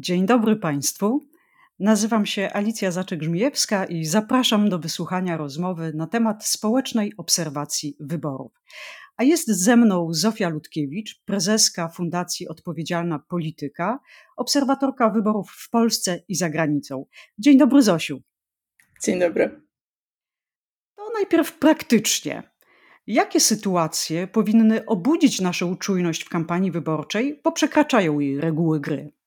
Dzień dobry Państwu. Nazywam się Alicja Zaczek-Żmijewska i zapraszam do wysłuchania rozmowy na temat społecznej obserwacji wyborów. A jest ze mną Zofia Ludkiewicz, prezeska Fundacji Odpowiedzialna Polityka, obserwatorka wyborów w Polsce i za granicą. Dzień dobry, Zosiu. Dzień dobry. To najpierw praktycznie. Jakie sytuacje powinny obudzić naszą czujność w kampanii wyborczej, bo przekraczają jej reguły gry?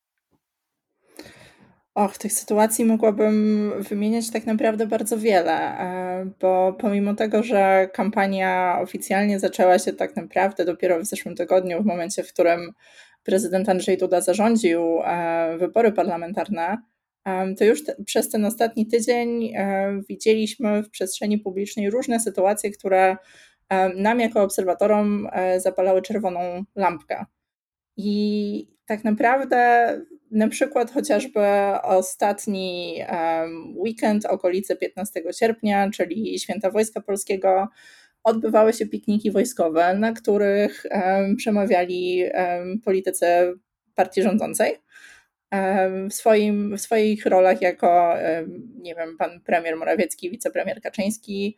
Och, tych sytuacji mogłabym wymieniać tak naprawdę bardzo wiele, e, bo pomimo tego, że kampania oficjalnie zaczęła się tak naprawdę dopiero w zeszłym tygodniu, w momencie, w którym prezydent Andrzej Duda zarządził e, wybory parlamentarne, e, to już te, przez ten ostatni tydzień widzieliśmy w przestrzeni publicznej różne sytuacje, które nam jako obserwatorom zapalały czerwoną lampkę. I tak naprawdę na przykład chociażby ostatni weekend, okolice 15 sierpnia, czyli Święta Wojska Polskiego, odbywały się pikniki wojskowe, na których przemawiali politycy partii rządzącej. W, swoim, w swoich rolach jako, nie wiem, pan premier Morawiecki, wicepremier Kaczyński.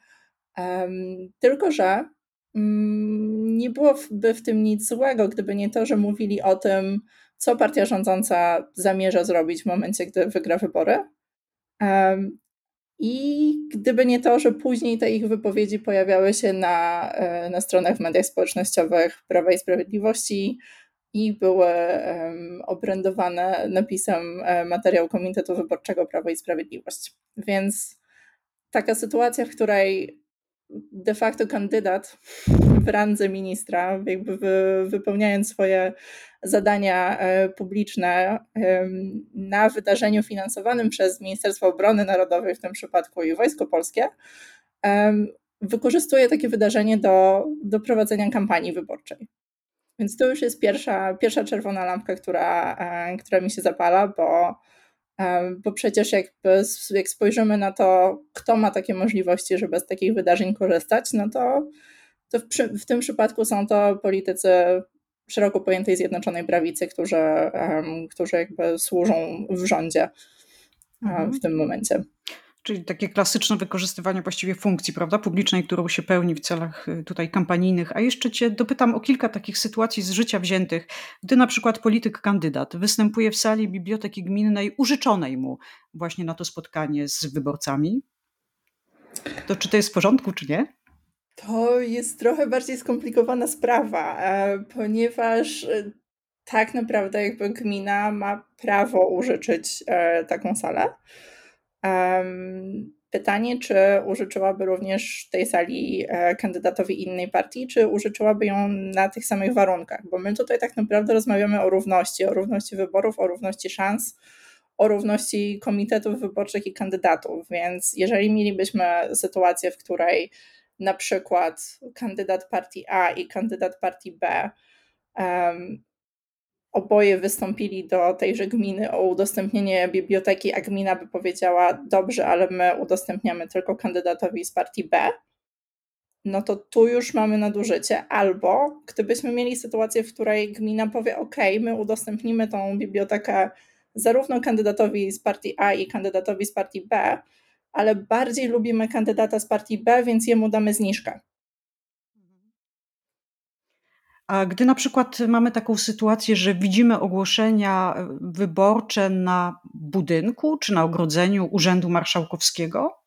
Tylko, że mm, nie byłoby w tym nic złego, gdyby nie to, że mówili o tym, co partia rządząca zamierza zrobić w momencie, gdy wygra wybory. I gdyby nie to, że później te ich wypowiedzi pojawiały się na, e, na stronach w mediach społecznościowych Prawa i Sprawiedliwości i były obrędowane napisem e, materiał Komitetu Wyborczego Prawo i Sprawiedliwość. Więc taka sytuacja, w której de facto kandydat w randze ministra, jakby wy, wypełniając swoje zadania e, publiczne na wydarzeniu finansowanym przez Ministerstwo Obrony Narodowej, w tym przypadku i Wojsko Polskie, wykorzystuje takie wydarzenie do, do prowadzenia kampanii wyborczej. Więc to już jest pierwsza, pierwsza czerwona lampka, która, e, która mi się zapala, bo bo przecież jakby, jak spojrzymy na to, kto ma takie możliwości, żeby z takich wydarzeń korzystać, no to, to w, w tym przypadku są to politycy szeroko pojętej Zjednoczonej Prawicy, którzy, um, którzy jakby służą w rządzie mhm. w tym momencie. Czyli takie klasyczne wykorzystywanie właściwie funkcji, prawda, publicznej, którą się pełni w celach y, tutaj kampanijnych. A jeszcze cię dopytam o kilka takich sytuacji z życia wziętych, gdy na przykład polityk kandydat występuje w sali biblioteki gminnej użyczonej mu właśnie na to spotkanie z wyborcami. To czy to jest w porządku, czy nie? To jest trochę bardziej skomplikowana sprawa, e, ponieważ e, tak naprawdę jakby gmina ma prawo użyczyć e, taką salę. Pytanie, czy użyczyłaby również tej sali kandydatowi innej partii, czy użyczyłaby ją na tych samych warunkach? Bo my tutaj tak naprawdę rozmawiamy o równości, o równości wyborów, o równości szans, o równości komitetów wyborczych i kandydatów. Więc jeżeli mielibyśmy sytuację, w której na przykład kandydat partii A i kandydat partii B um, oboje wystąpili do tejże gminy o udostępnienie biblioteki, a gmina by powiedziała: Dobrze, ale my udostępniamy tylko kandydatowi z partii B, no to tu już mamy nadużycie. Albo gdybyśmy mieli sytuację, w której gmina powie: OK, my udostępnimy tą bibliotekę zarówno kandydatowi z partii A i kandydatowi z partii B, ale bardziej lubimy kandydata z partii B, więc jemu damy zniżkę. A gdy na przykład mamy taką sytuację, że widzimy ogłoszenia e, wyborcze na budynku czy na ogrodzeniu Urzędu Marszałkowskiego?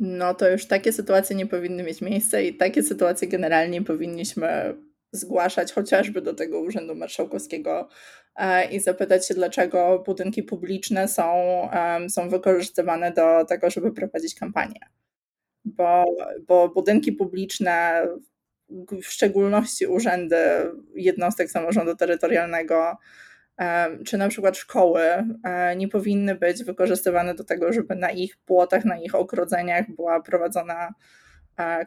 No to już takie sytuacje nie powinny mieć miejsca i takie sytuacje generalnie powinniśmy zgłaszać chociażby do tego Urzędu Marszałkowskiego e, i zapytać się, dlaczego budynki publiczne są, są wykorzystywane do tego, żeby prowadzić kampanię. bo, bo budynki publiczne, w szczególności urzędy jednostek samorządu terytorialnego, czy na przykład szkoły e, nie powinny być wykorzystywane do tego, żeby na ich płotach, na ich ogrodzeniach była prowadzona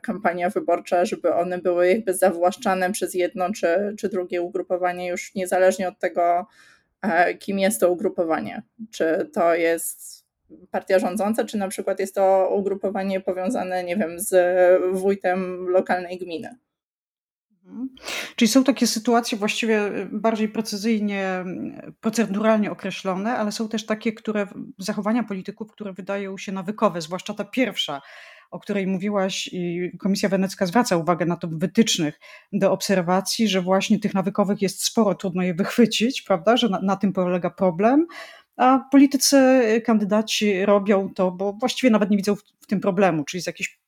kampania wyborcza, żeby one były jakby zawłaszczane przez jedno czy, czy drugie ugrupowanie, już niezależnie od tego, e, kim jest to ugrupowanie. Czy to jest partia rządząca, czy na przykład jest to ugrupowanie powiązane, nie wiem, z wójtem lokalnej gminy. Mhm. Czyli są takie sytuacje właściwie bardziej precyzyjnie, proceduralnie określone, ale są też takie, które zachowania polityków, które wydają się nawykowe, zwłaszcza ta pierwsza, o której mówiłaś i Komisja Wenecka zwraca uwagę na to w wytycznych do obserwacji, że właśnie tych nawykowych jest sporo, trudno je wychwycić, prawda, że na, na tym polega problem. A politycy, y, kandydaci robią to, bo właściwie nawet nie widzą w, w tym problemu, czyli z jakiejś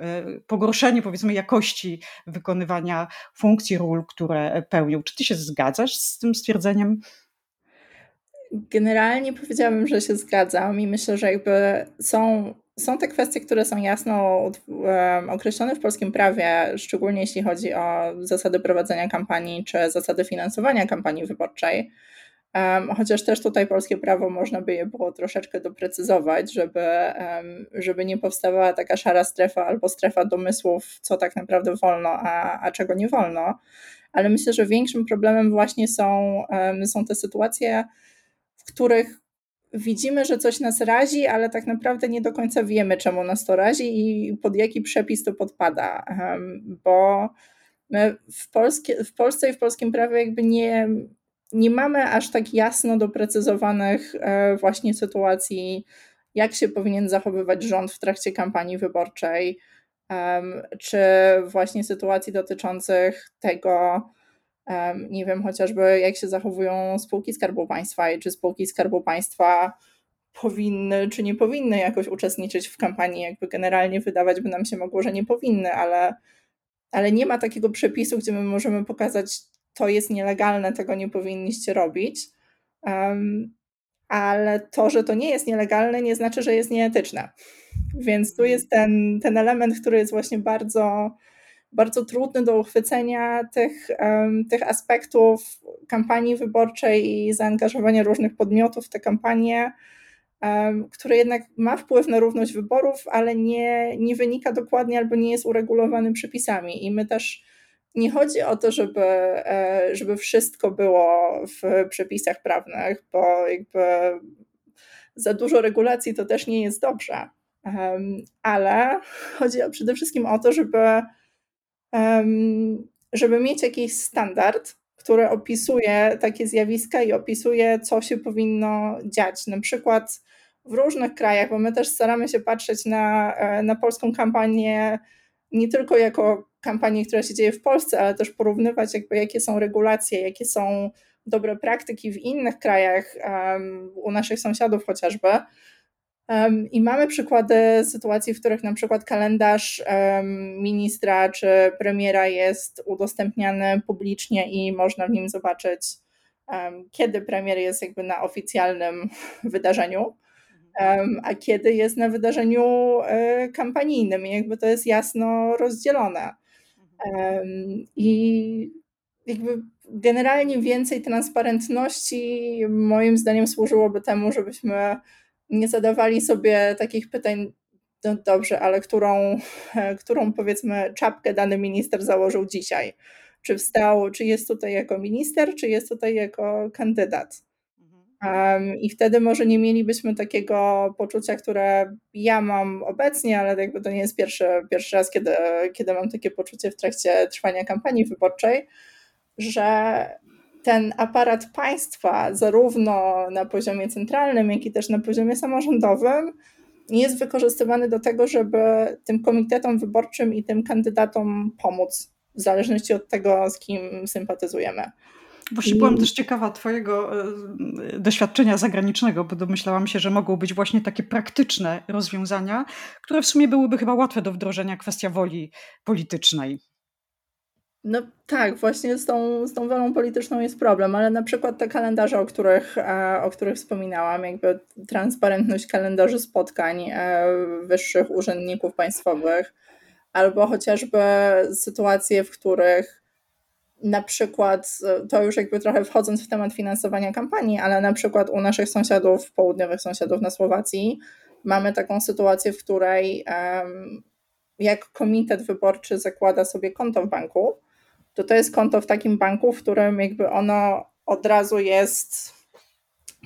E, pogorszenie powiedzmy jakości wykonywania funkcji, ról, które pełnią. Czy ty się zgadzasz z tym stwierdzeniem? Generalnie powiedziałabym, że się zgadzam i myślę, że jakby są, są te kwestie, które są jasno określone w polskim prawie, szczególnie jeśli chodzi o zasady prowadzenia kampanii czy zasady finansowania kampanii wyborczej. Chociaż też tutaj polskie prawo można by je było troszeczkę doprecyzować, żeby, żeby nie powstawała taka szara strefa albo strefa domysłów, co tak naprawdę wolno, a, a czego nie wolno. Ale myślę, że większym problemem właśnie są, są te sytuacje, w których widzimy, że coś nas razi, ale tak naprawdę nie do końca wiemy, czemu nas to razi i pod jaki przepis to podpada. Bo w, Polskie, w Polsce i w polskim prawie jakby nie nie mamy aż tak jasno doprecyzowanych e, właśnie sytuacji, jak się powinien zachowywać rząd w trakcie kampanii wyborczej, czy właśnie sytuacji dotyczących tego, nie wiem, chociażby jak się zachowują spółki Skarbu Państwa i czy spółki Skarbu Państwa powinny, czy nie powinny jakoś uczestniczyć w kampanii. Jakby generalnie wydawać by nam się mogło, że nie powinny, ale, ale nie ma takiego przepisu, gdzie my możemy pokazać, to jest nielegalne, tego nie powinniście robić. Um, ale to, że to nie jest nielegalne, nie znaczy, że jest nieetyczne. Więc tu jest ten, ten element, który jest właśnie bardzo, bardzo trudny do uchwycenia tych, tych aspektów kampanii wyborczej i zaangażowania różnych podmiotów w tę kampanię, który jednak ma wpływ na równość wyborów, ale nie, nie wynika dokładnie albo nie jest uregulowany przepisami. I my też nie chodzi o to, żeby, e, żeby wszystko było w przepisach prawnych, bo jakby za dużo regulacji to też nie jest dobrze. Ale chodzi przede wszystkim o to, żeby, żeby mieć jakiś standard, który opisuje takie zjawiska i opisuje, co się powinno dziać. Na przykład w różnych krajach, bo my też staramy się patrzeć na, e, na polską kampanię nie tylko jako kampanię, która się dzieje w Polsce, ale też porównywać, jakby, jakie są regulacje, jakie są dobre praktyki w innych krajach, um, u naszych sąsiadów chociażby. I mamy przykłady sytuacji, w których na przykład kalendarz ministra czy premiera jest udostępniany publicznie i można w nim zobaczyć, kiedy premier jest jakby na oficjalnym wydarzeniu a kiedy jest na wydarzeniu e, kampanijnym. I jakby to jest jasno rozdzielone. I jakby generalnie więcej transparentności moim zdaniem służyłoby temu, żebyśmy nie zadawali sobie takich pytań, no dobrze, ale którą, którą powiedzmy czapkę dany minister założył dzisiaj? Czy wstał, czy jest tutaj jako minister, czy jest tutaj jako kandydat? I wtedy może nie mielibyśmy takiego poczucia, które ja mam obecnie, ale jakby to nie jest pierwszy, pierwszy raz, kiedy, kiedy mam takie poczucie w trakcie trwania kampanii wyborczej, że ten aparat państwa, zarówno na poziomie centralnym, jak i też na poziomie samorządowym, jest wykorzystywany do tego, żeby tym komitetom wyborczym i tym kandydatom pomóc, w zależności od tego, z kim sympatyzujemy. Właśnie byłam też ciekawa Twojego e, doświadczenia zagranicznego, bo domyślałam się, że mogą być właśnie takie praktyczne rozwiązania, które w sumie byłyby chyba łatwe do wdrożenia, kwestia woli politycznej. No tak, właśnie z tą, z tą wolą polityczną jest problem, ale na przykład te kalendarze, o których, e, o których wspominałam, jakby transparentność kalendarzy spotkań e, wyższych urzędników państwowych, albo chociażby sytuacje, w których na przykład, to już jakby trochę wchodząc w temat finansowania kampanii, ale na przykład u naszych sąsiadów, południowych sąsiadów na Słowacji, mamy taką sytuację, w której jak komitet wyborczy zakłada sobie konto w banku, to to jest konto w takim banku, w którym jakby ono od razu jest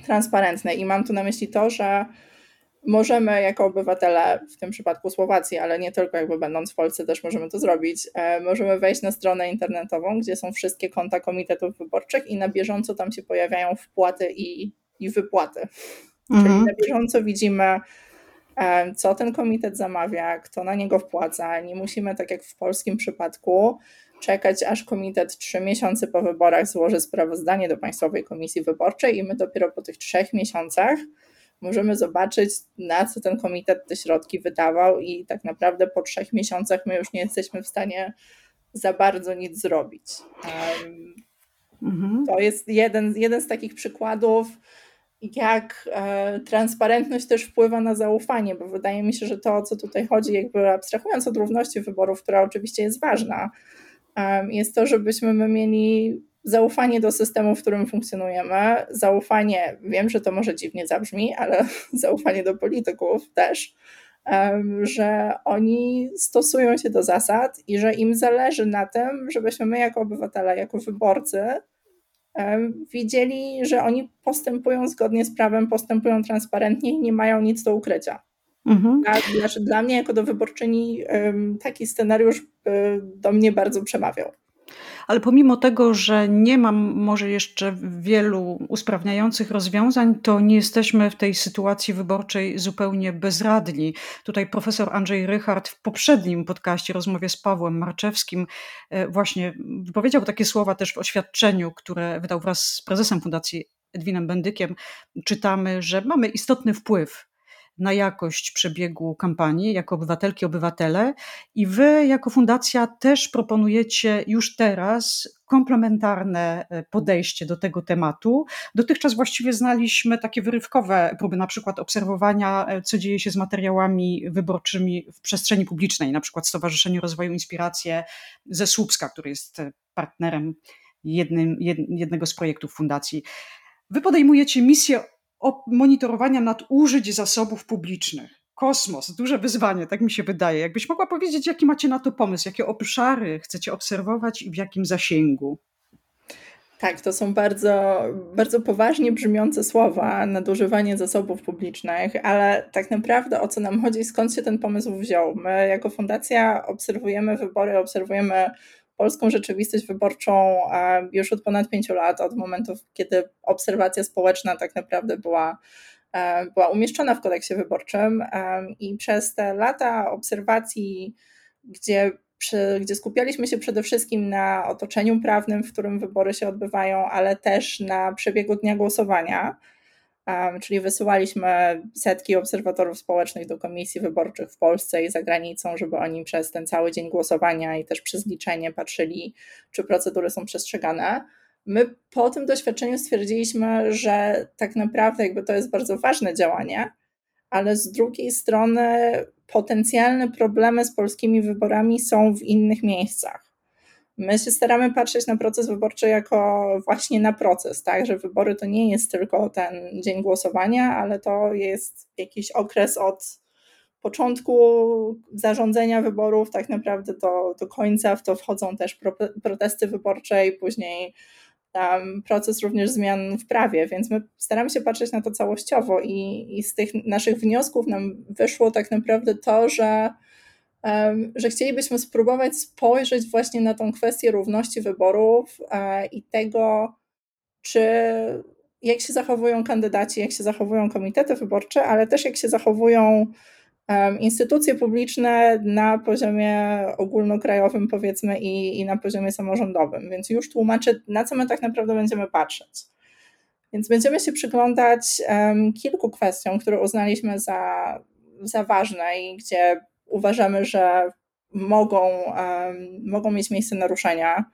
transparentne. I mam tu na myśli to, że możemy jako obywatele, w tym przypadku Słowacji, ale nie tylko jakby będąc w Polsce też możemy to zrobić, e, możemy wejść na stronę internetową, gdzie są wszystkie konta komitetów wyborczych i na bieżąco tam się pojawiają wpłaty i, i wypłaty. Mhm. Czyli na bieżąco widzimy, co ten komitet zamawia, kto na niego wpłaca. Nie musimy, tak jak w polskim przypadku, czekać, aż komitet trzy miesiące po wyborach złoży sprawozdanie do Państwowej Komisji Wyborczej i my dopiero po tych trzech miesiącach możemy zobaczyć, na co ten komitet te środki wydawał i tak naprawdę po trzech miesiącach my już nie jesteśmy w stanie za bardzo nic zrobić. Um, mhm. To jest jeden, jeden z takich przykładów, jak e, transparentność też wpływa na zaufanie, bo wydaje mi się, że to, o co tutaj chodzi, jakby abstrahując od równości wyborów, która oczywiście jest ważna, jest to, żebyśmy my mieli zaufanie do systemu, w którym funkcjonujemy, zaufanie, wiem, że to może dziwnie zabrzmi, ale zaufanie do polityków też, że oni stosują się do zasad i że im zależy na tym, żebyśmy my jako obywatele, jako wyborcy widzieli, że oni postępują zgodnie z prawem, postępują transparentnie i nie mają nic do ukrycia. Mhm. Znaczy dla mnie, jako do wyborczyni, taki scenariusz do mnie bardzo przemawiał. Ale pomimo tego, że nie mam może jeszcze wielu usprawniających rozwiązań, to nie jesteśmy w tej sytuacji wyborczej zupełnie bezradni. Tutaj profesor Andrzej Rychard w poprzednim podcaście, rozmowie z Pawłem Marczewskim, e, właśnie wypowiedział takie słowa też w oświadczeniu, które wydał wraz z prezesem Fundacji Edwinem Bendykiem. Czytamy, że mamy istotny wpływ na jakość przebiegu kampanii jako obywatelki, obywatele i wy jako fundacja też proponujecie już teraz komplementarne e, podejście do tego tematu. Dotychczas właściwie znaliśmy takie wyrywkowe próby, na przykład obserwowania, e, co dzieje się z materiałami wyborczymi w przestrzeni publicznej, na przykład Stowarzyszenie Rozwoju Inspiracje ze Słupska, który jest e, partnerem jednym, jednego z projektów fundacji. Wy podejmujecie misję monitorowania nadużyć zasobów publicznych. Kosmos, duże wyzwanie, tak mi się wydaje. Jakbyś mogła powiedzieć, jaki macie na to pomysł, jakie obszary chcecie obserwować i w jakim zasięgu? Tak, to są bardzo, bardzo poważnie brzmiące słowa, nadużywanie zasobów publicznych, ale tak naprawdę o co nam chodzi, skąd się ten pomysł wziął? My jako fundacja obserwujemy wybory, obserwujemy polską rzeczywistość wyborczą już od ponad pięciu lat, od momentu, kiedy obserwacja społeczna tak naprawdę była, e, była umieszczona w kodeksie wyborczym i przez te lata obserwacji, gdzie gdzie skupialiśmy się przede wszystkim na otoczeniu prawnym, w którym wybory się odbywają, ale też na przebiegu dnia głosowania czyli wysyłaliśmy setki obserwatorów społecznych do komisji wyborczych w Polsce i za granicą, żeby oni przez ten cały dzień głosowania i też przez liczenie patrzyli, czy procedury są przestrzegane. My po tym doświadczeniu stwierdziliśmy, że tak naprawdę jakby to jest bardzo ważne działanie, ale z drugiej strony potencjalne problemy z polskimi wyborami są w innych miejscach. My się staramy patrzeć na proces wyborczy jako właśnie na proces, tak, że wybory to nie jest tylko ten dzień głosowania, ale to jest jakiś okres od początku zarządzania wyborów tak naprawdę do, do końca, w to wchodzą też pro, protesty wyborcze i później um, proces również zmian w prawie, więc my staramy się patrzeć na to całościowo i, i z tych naszych wniosków nam wyszło tak naprawdę to, że że chcielibyśmy spróbować spojrzeć właśnie na tą kwestię równości wyborów e, i tego, czy jak się zachowują kandydaci, jak się zachowują komitety wyborcze, ale też jak się zachowują instytucje publiczne na poziomie ogólnokrajowym, powiedzmy, i, i na poziomie samorządowym. Więc już tłumaczę, na co my tak naprawdę będziemy patrzeć. Więc będziemy się przyglądać um, kilku kwestiom, które uznaliśmy za, za ważne i gdzie uważamy, że mogą, mogą mieć miejsce naruszenia.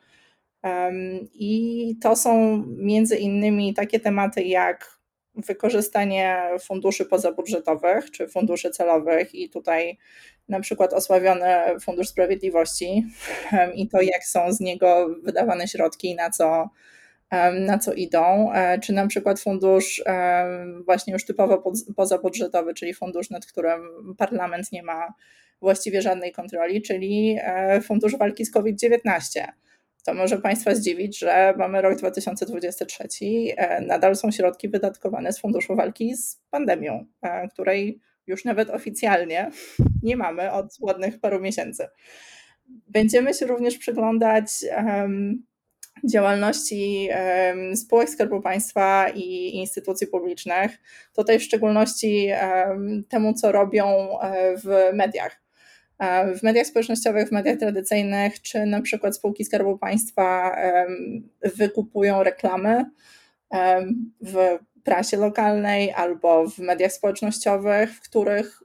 I to są między innymi takie tematy jak wykorzystanie funduszy pozabudżetowych czy funduszy celowych, i tutaj na przykład osławiony Fundusz Sprawiedliwości i to, jak są z niego wydawane środki, na co, na co idą, e, czy na przykład fundusz właśnie już typowo pozabudżetowy, czyli fundusz, nad którym parlament nie ma właściwie żadnej kontroli, czyli e, Fundusz Walki z COVID-19. To może Państwa zdziwić, że mamy rok 2023, e, nadal są środki wydatkowane z Funduszu Walki z pandemią, której już nawet oficjalnie nie mamy od ładnych paru miesięcy. Będziemy się również przyglądać um, działalności um, spółek Skarbu Państwa i instytucji publicznych. Tutaj w szczególności um, temu, co robią e, w mediach. E, w mediach społecznościowych, w mediach tradycyjnych, czy na przykład spółki Skarbu Państwa wykupują reklamy w prasie lokalnej albo w mediach społecznościowych, w których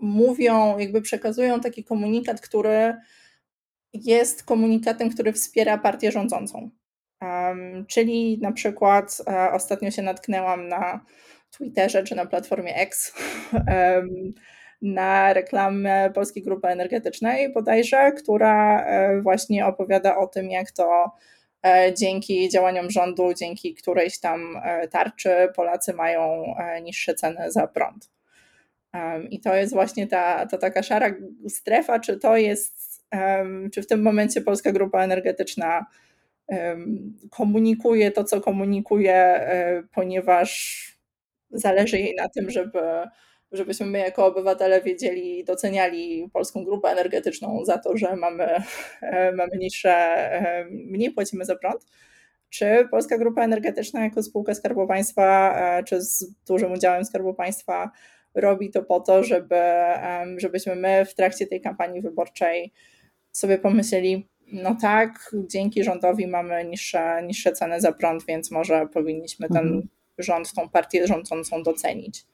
mówią, jakby przekazują taki komunikat, który jest komunikatem, który wspiera partię rządzącą. Czyli na przykład um, ostatnio się natknęłam na Twitterze czy na platformie X na reklamę Polskiej Grupy Energetycznej bodajże, która e, właśnie opowiada o tym, jak to E, dzięki działaniom rządu, dzięki którejś tam e, tarczy Polacy mają niższe ceny za prąd. I to jest właśnie ta, ta taka szara strefa, czy to jest, czy w tym momencie Polska Grupa Energetyczna komunikuje to, co komunikuje, ponieważ zależy jej na tym, żeby żebyśmy my jako obywatele wiedzieli i doceniali polską grupę energetyczną za to, że mamy, e, mamy niższe, e, mniej płacimy za prąd. Czy Polska Grupa Energetyczna jako spółka Skarbu Państwa, e, czy z dużym udziałem Skarbu Państwa robi to po to, żeby, żebyśmy my w trakcie tej kampanii wyborczej sobie pomyśleli, no tak, dzięki rządowi mamy niższe, niższe ceny za prąd, więc może powinniśmy ten mhm. rząd, tą partię rządzącą docenić.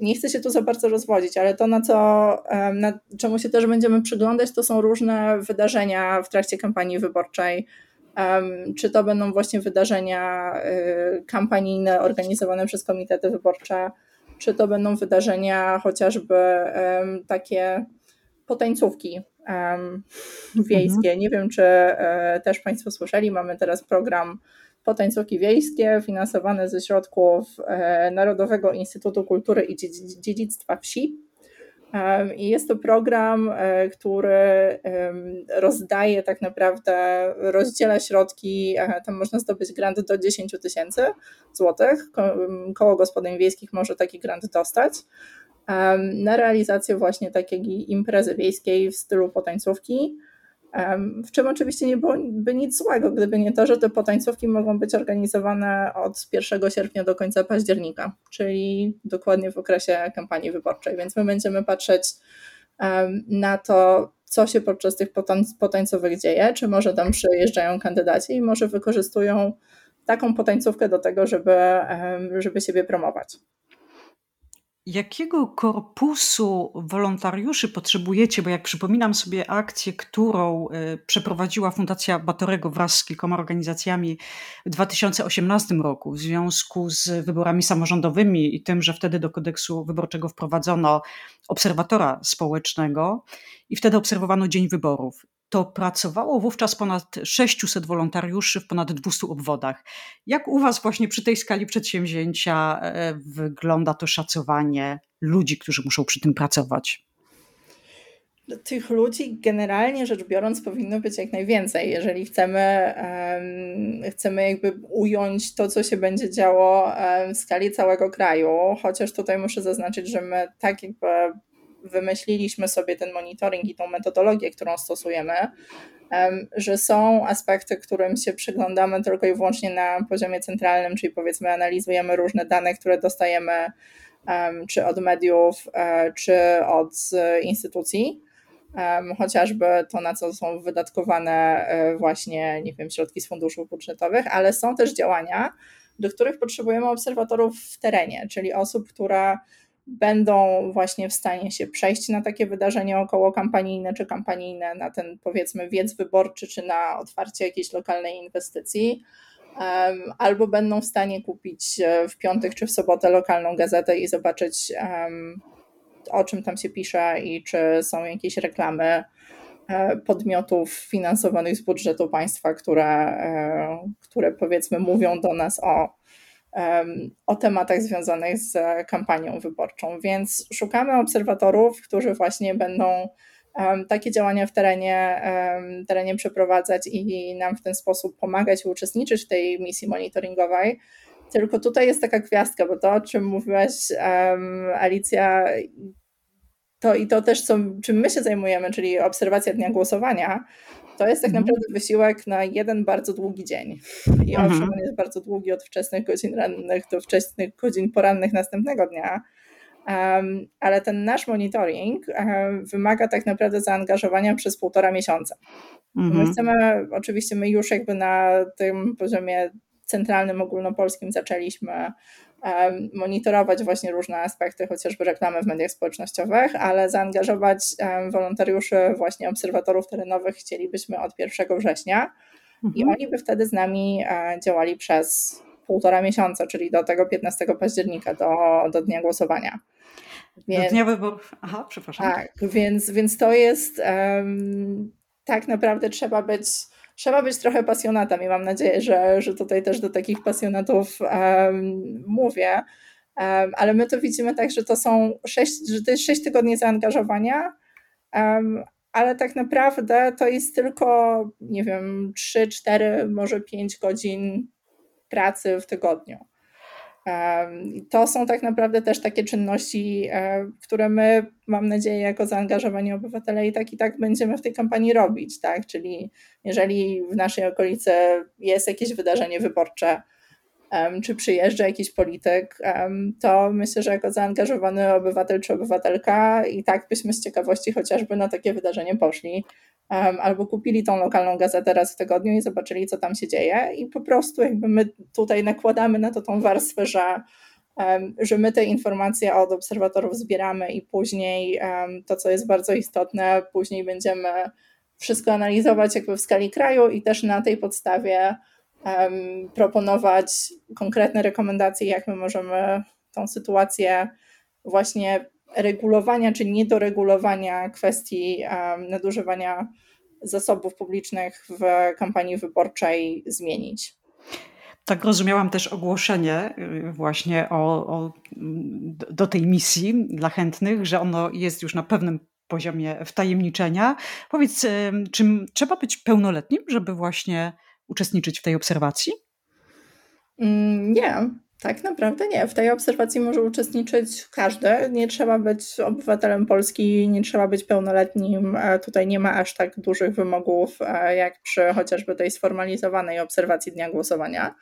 Nie chcę się tu za bardzo rozwodzić, ale to, na co, na czemu się też będziemy przyglądać, to są różne wydarzenia w trakcie kampanii wyborczej. Czy to będą właśnie wydarzenia y, kampanijne organizowane przez komitety wyborcze, czy to będą wydarzenia chociażby takie potańcówki wiejskie. Mhm. Nie wiem, czy e, też Państwo słyszeli, mamy teraz program Potańcówki Wiejskie finansowane ze środków e, Narodowego Instytutu Kultury i Dziedzictwa Wsi. I jest to program, e, który rozdaje tak naprawdę, rozdziela środki, e, tam można zdobyć grant do 10 tysięcy złotych. Koło gospodyń wiejskich może taki grant dostać na realizację właśnie takiej imprezy wiejskiej w stylu potańcówki. W czym oczywiście nie byłoby nic złego, gdyby nie to, że te potańcówki mogą być organizowane od 1 sierpnia do końca października, czyli dokładnie w okresie kampanii wyborczej. Więc my będziemy patrzeć na to, co się podczas tych potańcówek dzieje, czy może tam przyjeżdżają kandydaci i może wykorzystują taką potańcówkę do tego, żeby, żeby siebie promować. Jakiego korpusu wolontariuszy potrzebujecie? Bo jak przypominam sobie akcję, którą e, przeprowadziła Fundacja Batorego wraz z kilkoma organizacjami w 2018 roku w związku z wyborami samorządowymi i tym, że wtedy do kodeksu wyborczego wprowadzono obserwatora społecznego i wtedy obserwowano dzień wyborów to pracowało wówczas ponad 600 wolontariuszy w ponad 200 obwodach. Jak u Was właśnie przy tej skali przedsięwzięcia e, wygląda to szacowanie ludzi, którzy muszą przy tym pracować? Tych ludzi generalnie rzecz biorąc powinno być jak najwięcej, jeżeli chcemy, chcemy jakby ująć to, co się będzie działo w skali całego kraju, chociaż tutaj muszę zaznaczyć, że my tak jakby wymyśliliśmy sobie ten monitoring i tą metodologię, którą stosujemy, że są aspekty, którym się przyglądamy tylko i wyłącznie na poziomie centralnym, czyli powiedzmy analizujemy różne dane, które dostajemy czy od mediów, e, czy od instytucji, chociażby to, na co są wydatkowane e, właśnie, nie wiem, środki z funduszów budżetowych, ale są też działania, do których potrzebujemy obserwatorów w terenie, czyli osób, która będą właśnie w stanie się przejść na takie wydarzenie około kampanijne czy kampanijne, na ten powiedzmy wiec wyborczy, czy na otwarcie jakiejś lokalnej inwestycji, albo będą w stanie kupić e, w piątek czy w sobotę lokalną gazetę i zobaczyć, o czym tam się pisze i czy są jakieś reklamy e, podmiotów finansowanych z budżetu państwa, które, e, które powiedzmy mówią do nas o o tematach związanych z kampanią wyborczą. Więc szukamy obserwatorów, którzy właśnie będą takie działania w terenie, terenie przeprowadzać i nam w ten sposób pomagać i uczestniczyć w tej misji monitoringowej. Tylko tutaj jest taka gwiazdka, bo to, o czym mówiłaś, Alicja, to i to też, co, czym my się zajmujemy, czyli obserwacja dnia głosowania, to jest tak mhm. naprawdę wysiłek na jeden bardzo długi dzień. I mhm. owszem, on jest bardzo długi od wczesnych godzin rannych do wczesnych godzin porannych następnego dnia, um, ale ten nasz monitoring um, wymaga tak naprawdę zaangażowania przez półtora miesiąca. Mhm. My chcemy, oczywiście my już jakby na tym poziomie centralnym, ogólnopolskim zaczęliśmy monitorować właśnie różne aspekty, chociażby reklamy w mediach społecznościowych, ale zaangażować wolontariuszy, właśnie obserwatorów terenowych chcielibyśmy od 1 września mhm. i oni by wtedy z nami e, działali przez półtora miesiąca, czyli do tego 15 października, do, do dnia głosowania. Więc, do dnia wyborów. Aha, przepraszam. Tak, więc, więc to jest um, tak naprawdę trzeba być trzeba być trochę pasjonatem i mam nadzieję, że, że tutaj też do takich pasjonatów um, mówię. Um, ale my to widzimy tak, że to są sześć, że to jest sześć tygodni zaangażowania, um, ale tak naprawdę to jest tylko, nie wiem, 3, 4, może 5 godzin pracy w tygodniu. To są tak naprawdę też takie czynności, e, które my, mam nadzieję, jako zaangażowani obywatele i tak i tak będziemy w tej kampanii robić, tak? Czyli jeżeli w naszej okolicy jest jakieś wydarzenie wyborcze, czy przyjeżdża jakiś polityk, to myślę, że jako zaangażowany obywatel czy obywatelka i tak byśmy z ciekawości chociażby na takie wydarzenie poszli, albo kupili tą lokalną gazetę raz w tygodniu i zobaczyli, co tam się dzieje. I po prostu jakby my tutaj nakładamy na to tą warstwę, że, że my te informacje od obserwatorów zbieramy i później to, co jest bardzo istotne, później będziemy wszystko analizować jakby w skali kraju i też na tej podstawie proponować konkretne rekomendacje, jak my możemy tą sytuację właśnie regulowania czy niedoregulowania kwestii nadużywania zasobów publicznych w kampanii wyborczej zmienić. Tak rozumiałam też ogłoszenie y, właśnie o, o, do tej misji dla chętnych, że ono jest już na pewnym poziomie wtajemniczenia. Powiedz, czy trzeba być pełnoletnim, żeby właśnie uczestniczyć w tej obserwacji? Mm, nie, tak naprawdę nie. W tej obserwacji może uczestniczyć każdy. Nie trzeba być obywatelem Polski, nie trzeba być pełnoletnim. E, tutaj nie ma aż tak dużych wymogów e, jak przy chociażby tej sformalizowanej obserwacji dnia głosowania.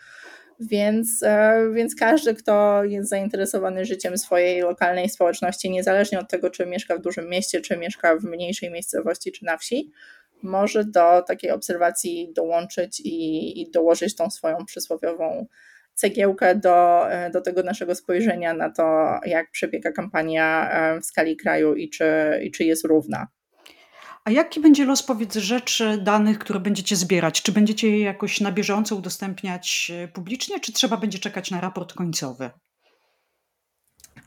Więc, e, więc każdy, kto jest zainteresowany życiem swojej lokalnej społeczności, niezależnie od tego, czy mieszka w dużym mieście, czy mieszka w mniejszej miejscowości, czy na wsi, może do takiej obserwacji dołączyć i, i dołożyć tą swoją przysłowiową cegiełkę do, do tego naszego spojrzenia na to, jak przebiega kampania e, w skali kraju i czy, i czy jest równa. A jaki będzie los, powiedz, rzeczy, danych, które będziecie zbierać? Czy będziecie je jakoś na bieżąco udostępniać e, publicznie, czy trzeba będzie czekać na raport końcowy?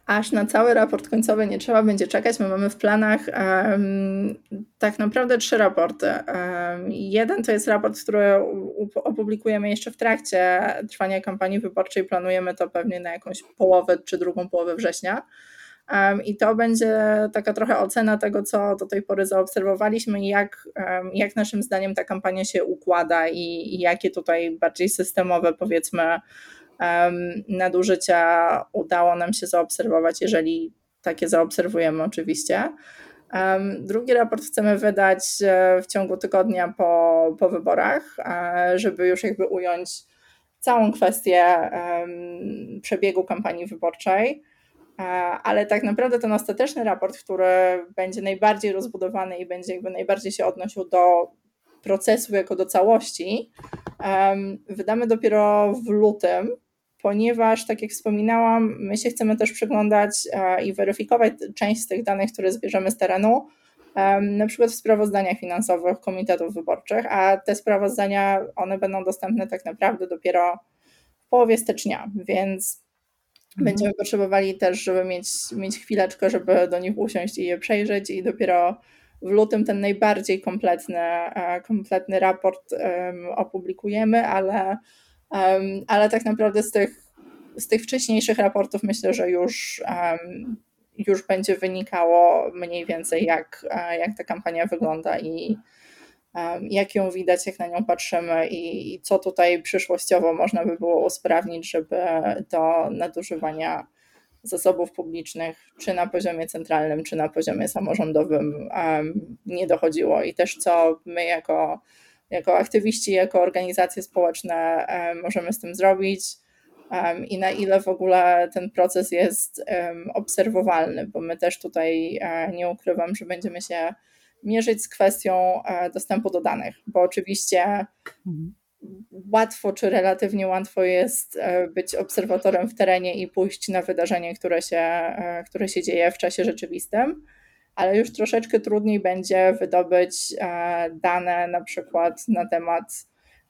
Aż na cały raport końcowy nie trzeba będzie czekać. My mamy w planach um, tak naprawdę trzy raporty. Um, jeden to jest raport, który opublikujemy jeszcze w trakcie trwania kampanii wyborczej. Planujemy to pewnie na jakąś połowę czy drugą połowę września. Um, I to będzie taka trochę ocena tego, co do tej pory zaobserwowaliśmy jak, jak naszym zdaniem ta kampania się układa i, i jakie tutaj bardziej systemowe, powiedzmy, nadużycia udało nam się zaobserwować, jeżeli takie zaobserwujemy oczywiście. Drugi raport chcemy wydać e, w ciągu tygodnia po, po wyborach, e, żeby już jakby ująć całą kwestię przebiegu kampanii wyborczej. E, ale tak naprawdę ten ostateczny raport, który będzie najbardziej rozbudowany i będzie jakby najbardziej się odnosił do procesu jako do całości, wydamy dopiero w lutym ponieważ, tak jak wspominałam, my się chcemy też przyglądać i weryfikować część z tych danych, które zbierzemy z terenu, na przykład w sprawozdaniach finansowych komitetów wyborczych, a te sprawozdania, one będą dostępne tak naprawdę dopiero w połowie stycznia, więc mhm. będziemy potrzebowali też, żeby mieć, mieć chwileczkę, żeby do nich usiąść i je przejrzeć i dopiero w lutym ten najbardziej kompletny, e, kompletny raport um, opublikujemy, ale, um, ale tak naprawdę z tych, z tych wcześniejszych raportów myślę, że już um, już będzie wynikało mniej więcej, jak, e, jak ta kampania wygląda i jak ją widać, jak na nią patrzymy i co tutaj przyszłościowo można by było usprawnić, żeby do nadużywania zasobów publicznych, czy na poziomie centralnym, czy na poziomie samorządowym nie dochodziło. I też co my jako, jako aktywiści, jako organizacje społeczne możemy z tym zrobić i na ile w ogóle ten proces jest obserwowalny, bo my też tutaj e, nie ukrywam, że będziemy się mierzyć z kwestią e, dostępu do danych, bo oczywiście mhm. łatwo czy relatywnie łatwo jest e, być obserwatorem w terenie i pójść na wydarzenie, które się, które się dzieje w czasie rzeczywistym, ale już troszeczkę trudniej będzie wydobyć dane na przykład na temat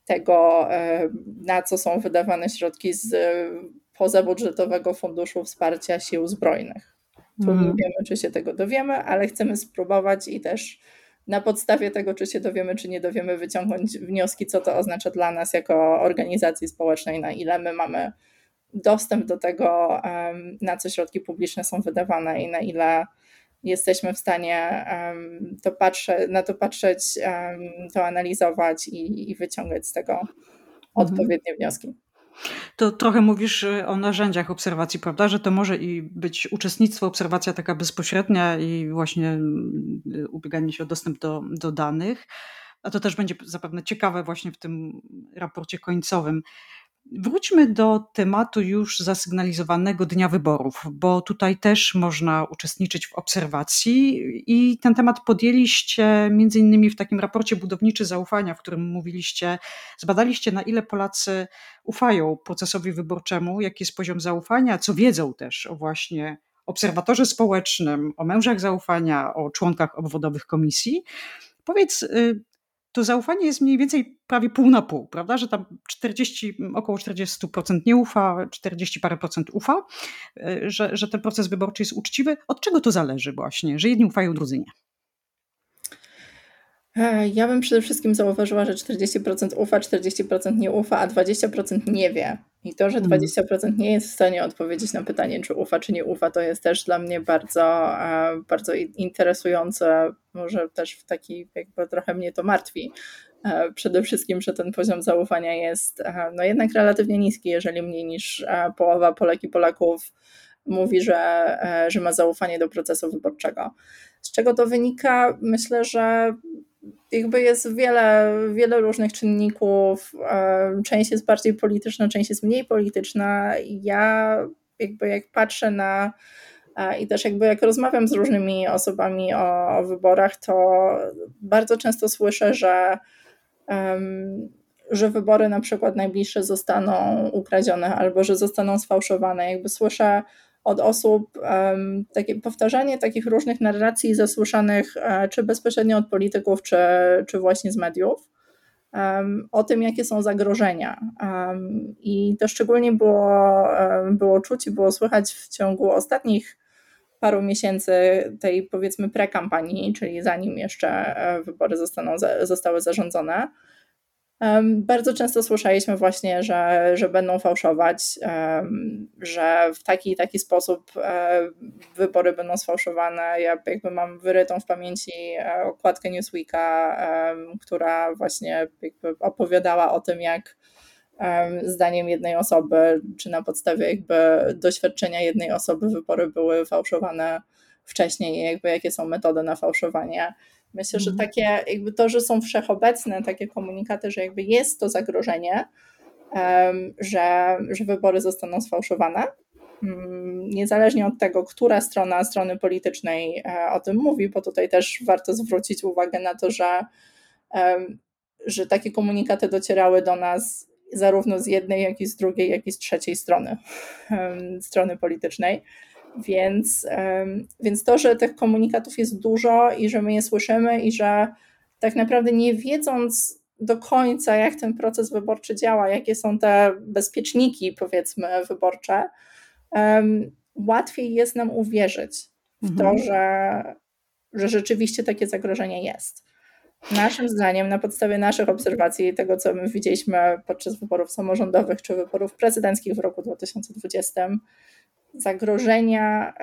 tego, e, na co są wydawane środki z e, pozabudżetowego funduszu wsparcia sił zbrojnych. Tu mm. nie mhm. wiemy, czy się tego dowiemy, ale chcemy spróbować i też na podstawie tego, czy się dowiemy, czy nie dowiemy, wyciągnąć wnioski, co to oznacza dla nas jako organizacji społecznej, na ile my mamy dostęp do tego, na co środki publiczne są wydawane i na ile jesteśmy w stanie to patrzeć, na to patrzeć, to analizować i, i, wyciągać z tego mhm. odpowiednie wnioski. To trochę mówisz y, o narzędziach obserwacji, prawda? Że to może i być uczestnictwo, obserwacja taka bezpośrednia i właśnie y, ubieganie się o dostęp do, do danych. A to też będzie zapewne ciekawe właśnie w tym raporcie końcowym. Wróćmy do tematu już zasygnalizowanego dnia wyborów, bo tutaj też można uczestniczyć w obserwacji i ten temat podjęliście między innymi w takim raporcie budowniczy zaufania, w którym mówiliście, zbadaliście na ile Polacy ufają procesowi wyborczemu, jaki jest poziom zaufania, co wiedzą też o właśnie obserwatorze społecznym, o mężach zaufania, o członkach obwodowych komisji. Powiedz, y, to zaufanie jest mniej więcej prawie pół na pół, prawda? Że tam 40, około 40% nie ufa, 40 parę procent ufa, e, że, że ten proces wyborczy jest uczciwy. Od czego to zależy właśnie, że jedni ufają, drudzy nie? E, ja bym przede wszystkim zauważyła, że 40% ufa, 40% nie ufa, a 20% nie wie. I to, że 20% mhm. nie jest w stanie odpowiedzieć na pytanie, czy ufa, czy nie ufa, to jest też dla mnie bardzo, e, bardzo interesujące. Może też w taki, jakby trochę mnie to martwi. E, przede wszystkim, że ten poziom zaufania jest no jednak relatywnie niski, jeżeli mniej niż połowa Polek i Polaków mówi, że, że ma zaufanie do procesu wyborczego. Z czego to wynika? Myślę, że jakby jest wiele, wiele różnych czynników. Część jest bardziej polityczna, część jest mniej polityczna. Ja jakby jak patrzę na i też jakby jak rozmawiam z różnymi osobami o, o wyborach, to bardzo często słyszę, że, um, że wybory na przykład najbliższe zostaną ukradzione albo że zostaną sfałszowane. Jakby słyszę od osób takie powtarzanie takich różnych narracji zasłyszanych e, czy bezpośrednio od polityków, czy, czy właśnie z mediów. O tym, jakie są zagrożenia. I to szczególnie było, było czuć i było słychać w ciągu ostatnich paru miesięcy tej powiedzmy prekampanii, czyli zanim jeszcze e, wybory zostaną, zostały zarządzone. Bardzo często słyszeliśmy właśnie, że, że będą fałszować, że w taki i taki sposób e, wybory będą sfałszowane. Ja jakby mam wyrytą w pamięci e, okładkę Newsweeka, która właśnie opowiadała o tym, jak zdaniem jednej osoby, czy na podstawie jakby doświadczenia jednej osoby wybory były fałszowane wcześniej, jakby jakie są metody na fałszowanie. Myślę, że mhm. takie jakby to, że są wszechobecne takie komunikaty, że jakby jest to zagrożenie, że, że wybory zostaną sfałszowane. Mm, niezależnie od tego, która strona strony politycznej e, o tym mówi, bo tutaj też warto zwrócić uwagę na to, że, że takie komunikaty docierały do nas zarówno z jednej, jak i z drugiej, jak i z trzeciej strony, strony politycznej. Więc, więc to, że tych komunikatów jest dużo i że my je słyszymy i że tak naprawdę nie wiedząc do końca, jak ten proces wyborczy działa, jakie są te bezpieczniki, powiedzmy, wyborcze, łatwiej jest nam uwierzyć w to, mhm. że, że rzeczywiście takie zagrożenie jest. Naszym zdaniem, na podstawie naszych obserwacji, tego co my widzieliśmy podczas wyborów samorządowych czy wyborów prezydenckich w roku 2020, zagrożenia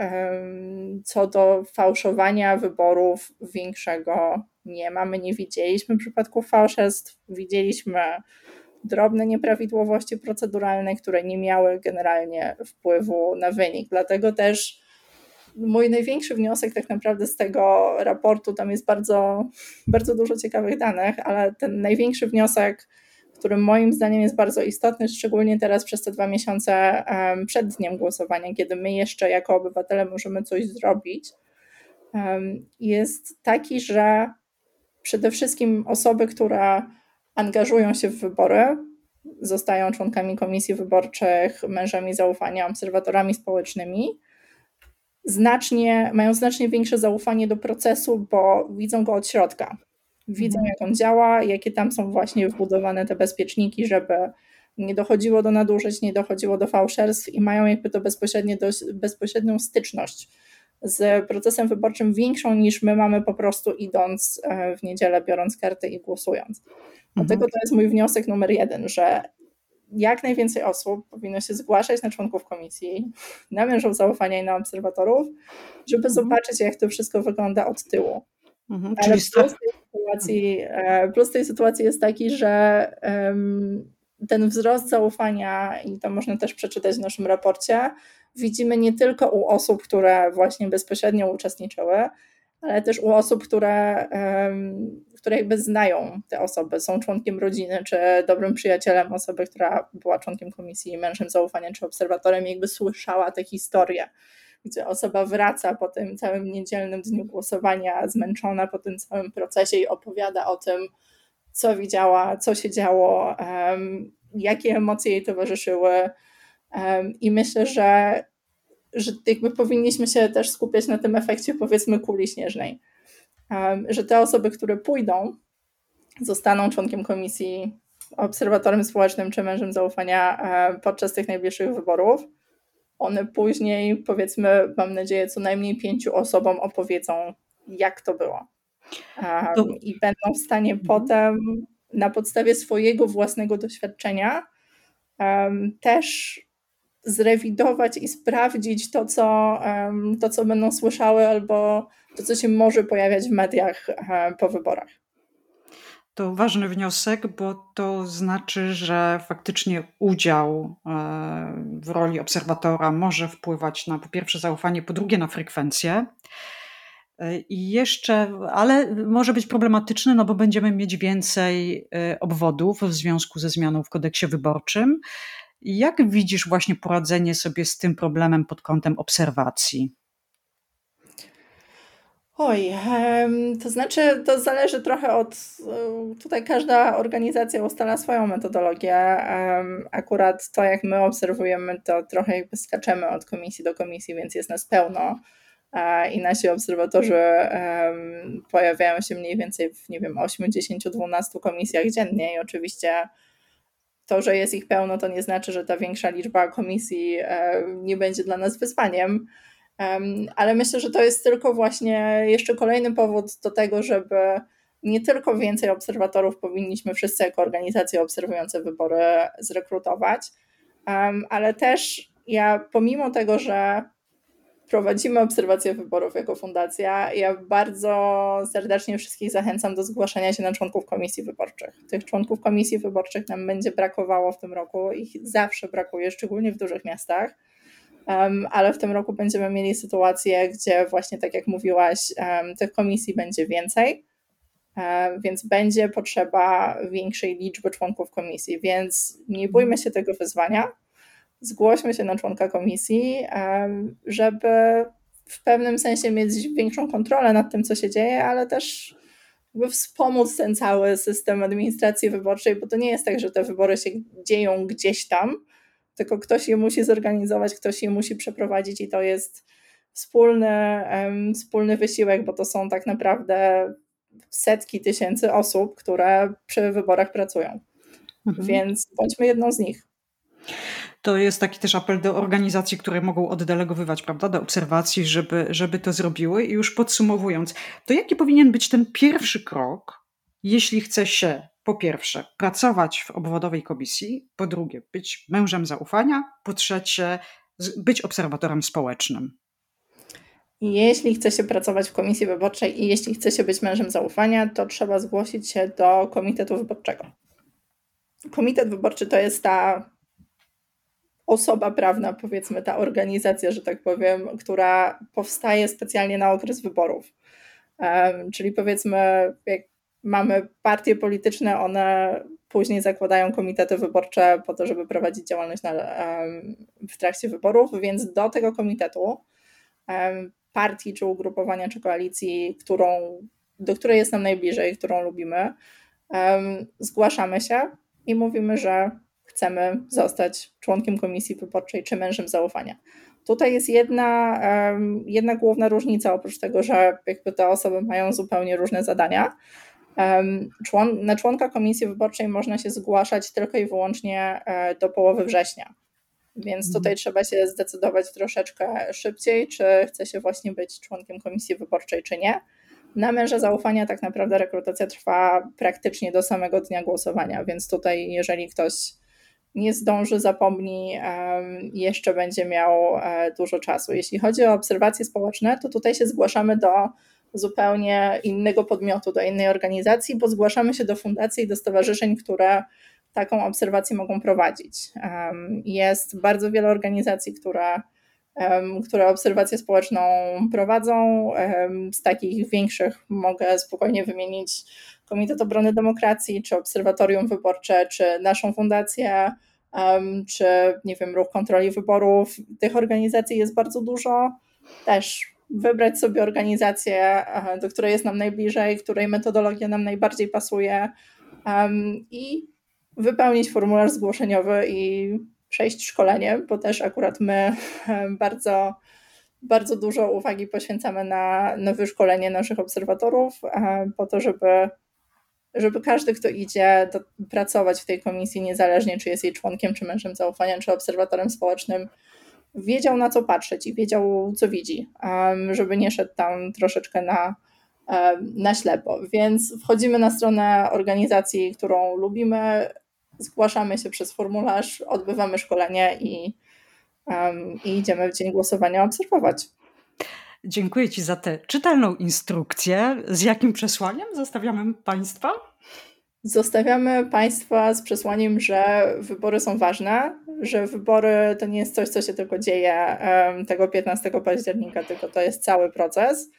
co do fałszowania wyborów większego nie mamy, nie widzieliśmy przypadków fałszerstw, widzieliśmy drobne nieprawidłowości proceduralne, które nie miały generalnie wpływu na wynik. Dlatego też mój największy wniosek tak naprawdę z tego raportu, tam jest bardzo, bardzo dużo ciekawych danych, ale ten największy wniosek, który moim zdaniem jest bardzo istotny, szczególnie teraz przez te dwa miesiące przed dniem głosowania, kiedy my jeszcze jako obywatele możemy coś zrobić, jest taki, że przede wszystkim osoby, które angażują się w wybory, zostają członkami komisji wyborczych, mężami zaufania, obserwatorami społecznymi, znacznie, mają znacznie większe zaufanie do procesu, bo widzą go od środka. Widzą, mhm. jak on działa, jakie tam są właśnie wbudowane te bezpieczniki, żeby nie dochodziło do nadużyć, nie dochodziło do fałszerstw i mają jakby to bezpośrednie, bezpośrednią styczność z procesem wyborczym większą niż my mamy po prostu idąc e, w niedzielę, biorąc karty i głosując. Dlatego mhm. to jest mój wniosek numer jeden, że jak najwięcej osób powinno się zgłaszać na członków komisji, na mężów zaufania i na obserwatorów, żeby mhm. zobaczyć, jak to wszystko wygląda od tyłu. Mhm, Ale plus tej, sytuacji, e, plus tej sytuacji jest taki, że ten wzrost zaufania, i to można też przeczytać w naszym raporcie, widzimy nie tylko u osób, które właśnie bezpośrednio uczestniczyły, ale też u osób, które, które jakby znają te osoby, są członkiem rodziny, czy dobrym przyjacielem osoby, która była członkiem komisji, mężem zaufania, czy obserwatorem, jakby słyszała te historie, gdzie osoba wraca po tym całym niedzielnym dniu głosowania, zmęczona po tym całym procesie i opowiada o tym, co widziała, co się działo, jakie emocje jej towarzyszyły. I myślę, że że jakby powinniśmy się też skupiać na tym efekcie powiedzmy kuli śnieżnej. Że te osoby, które pójdą, zostaną członkiem komisji, obserwatorem społecznym czy mężem zaufania podczas tych najbliższych wyborów, one później, powiedzmy, mam nadzieję, co najmniej pięciu osobom opowiedzą, jak to było. I będą w stanie mhm. potem na podstawie swojego własnego doświadczenia też zrewidować i sprawdzić to co, to, co będą słyszały, albo to, co się może pojawiać w mediach po wyborach. To ważny wniosek, bo to znaczy, że faktycznie udział e, w roli obserwatora może wpływać na po pierwsze zaufanie, po drugie na frekwencję. E, I jeszcze, ale może być problematyczny, no bo będziemy mieć więcej e, obwodów w związku ze zmianą w kodeksie wyborczym. Jak widzisz właśnie poradzenie sobie z tym problemem pod kątem obserwacji? Oj, to znaczy, to zależy trochę od. Tutaj każda organizacja ustala swoją metodologię. Akurat to, jak my obserwujemy, to trochę jakby skaczemy od komisji do komisji, więc jest nas pełno i nasi obserwatorzy pojawiają się mniej więcej w, nie wiem, 8, 10, 12 komisjach dziennie i oczywiście to, że jest ich pełno, to nie znaczy, że ta większa liczba komisji nie będzie dla nas wyzwaniem. Ale myślę, że to jest tylko właśnie jeszcze kolejny powód do tego, żeby nie tylko więcej obserwatorów powinniśmy wszyscy jako organizacje obserwujące wybory zrekrutować, ale też ja pomimo tego, że prowadzimy obserwację wyborów jako fundacja. Ja bardzo serdecznie wszystkich zachęcam do zgłaszania się na członków komisji wyborczych. Tych członków komisji wyborczych nam będzie brakowało w tym roku. Ich zawsze brakuje, szczególnie w dużych miastach. Um, ale w tym roku będziemy mieli sytuację, gdzie właśnie tak jak mówiłaś, um, tych komisji będzie więcej, um, więc będzie potrzeba większej liczby członków komisji, więc nie bójmy się tego wyzwania. Zgłośmy się na członka komisji, żeby w pewnym sensie mieć większą kontrolę nad tym, co się dzieje, ale też jakby wspomóc ten cały system administracji wyborczej, bo to nie jest tak, że te wybory się dzieją gdzieś tam, tylko ktoś je musi zorganizować, ktoś je musi przeprowadzić i to jest wspólny, um, wspólny wysiłek, bo to są tak naprawdę setki tysięcy osób, które przy wyborach pracują. Mhm. Więc bądźmy jedną z nich. To jest taki też apel do organizacji, które mogą oddelegowywać, prawda, do obserwacji, żeby, żeby to zrobiły. I już podsumowując, to jaki powinien być ten pierwszy krok, jeśli chce się po pierwsze pracować w obwodowej komisji, po drugie być mężem zaufania, po trzecie być obserwatorem społecznym? Jeśli chce się pracować w komisji wyborczej i jeśli chce się być mężem zaufania, to trzeba zgłosić się do komitetu wyborczego. Komitet wyborczy to jest ta osoba prawna, powiedzmy, ta organizacja, że tak powiem, która powstaje specjalnie na okres wyborów. Um, czyli powiedzmy, jak mamy partie polityczne, one później zakładają komitety wyborcze po to, żeby prowadzić działalność na, w trakcie wyborów, więc do tego komitetu partii, czy ugrupowania, czy koalicji, którą, do której jest nam najbliżej, którą lubimy, zgłaszamy się i mówimy, że chcemy zostać członkiem komisji wyborczej czy mężem zaufania. Tutaj jest jedna, jedna główna różnica, oprócz tego, że jakby te osoby mają zupełnie różne zadania. Na członka komisji wyborczej można się zgłaszać tylko i wyłącznie e, do połowy września. Więc mhm. tutaj trzeba się zdecydować troszeczkę szybciej, czy chce się właśnie być członkiem komisji wyborczej, czy nie. Na męża zaufania tak naprawdę rekrutacja trwa praktycznie do samego dnia głosowania, więc tutaj jeżeli ktoś nie zdąży, zapomni, jeszcze będzie miał e, dużo czasu. Jeśli chodzi o obserwacje społeczne, to tutaj się zgłaszamy do zupełnie innego podmiotu, do innej organizacji, bo zgłaszamy się do fundacji i do stowarzyszeń, które taką obserwację mogą prowadzić. Jest bardzo wiele organizacji, które, które obserwację społeczną prowadzą. Z takich większych mogę spokojnie wymienić Komitet Obrony Demokracji, czy Obserwatorium Wyborcze, czy naszą fundację, czy nie wiem, Ruch Kontroli Wyborów. Tych organizacji jest bardzo dużo. Też wybrać sobie organizację, do której jest nam najbliżej, której metodologia nam najbardziej pasuje i wypełnić formularz zgłoszeniowy i przejść szkolenie, bo też akurat my bardzo, bardzo dużo uwagi poświęcamy na, na wyszkolenie naszych obserwatorów, po to, żeby żeby każdy, kto idzie do, pracować w tej komisji, niezależnie czy jest jej członkiem, czy mężem zaufania, czy obserwatorem społecznym, wiedział na co patrzeć i wiedział, co widzi, żeby nie szedł tam troszeczkę na, na ślepo. Więc wchodzimy na stronę organizacji, którą lubimy, zgłaszamy się przez formularz, odbywamy szkolenie i, i idziemy w dzień głosowania obserwować. Dziękuję Ci za tę czytelną instrukcję. Z jakim przesłaniem zostawiamy Państwa? Zostawiamy Państwa z przesłaniem, że wybory są ważne, że wybory to nie jest coś, co się tylko dzieje tego 15 października, tylko to jest cały proces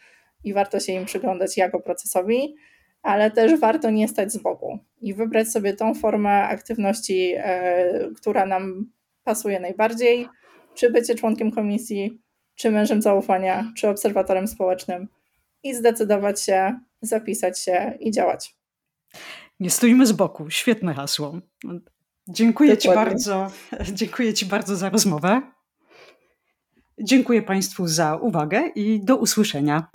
i warto się im przyglądać jako procesowi, ale też warto nie stać z boku i wybrać sobie tą formę aktywności, e, która nam pasuje najbardziej, czy bycie członkiem komisji, czy mężem zaufania, czy obserwatorem społecznym i zdecydować się, zapisać się i działać. Nie stoimy z boku. Świetne hasło. Dziękuję Ci bardzo. Dziękuję Ci bardzo za rozmowę. Dziękuję Państwu za uwagę i do usłyszenia.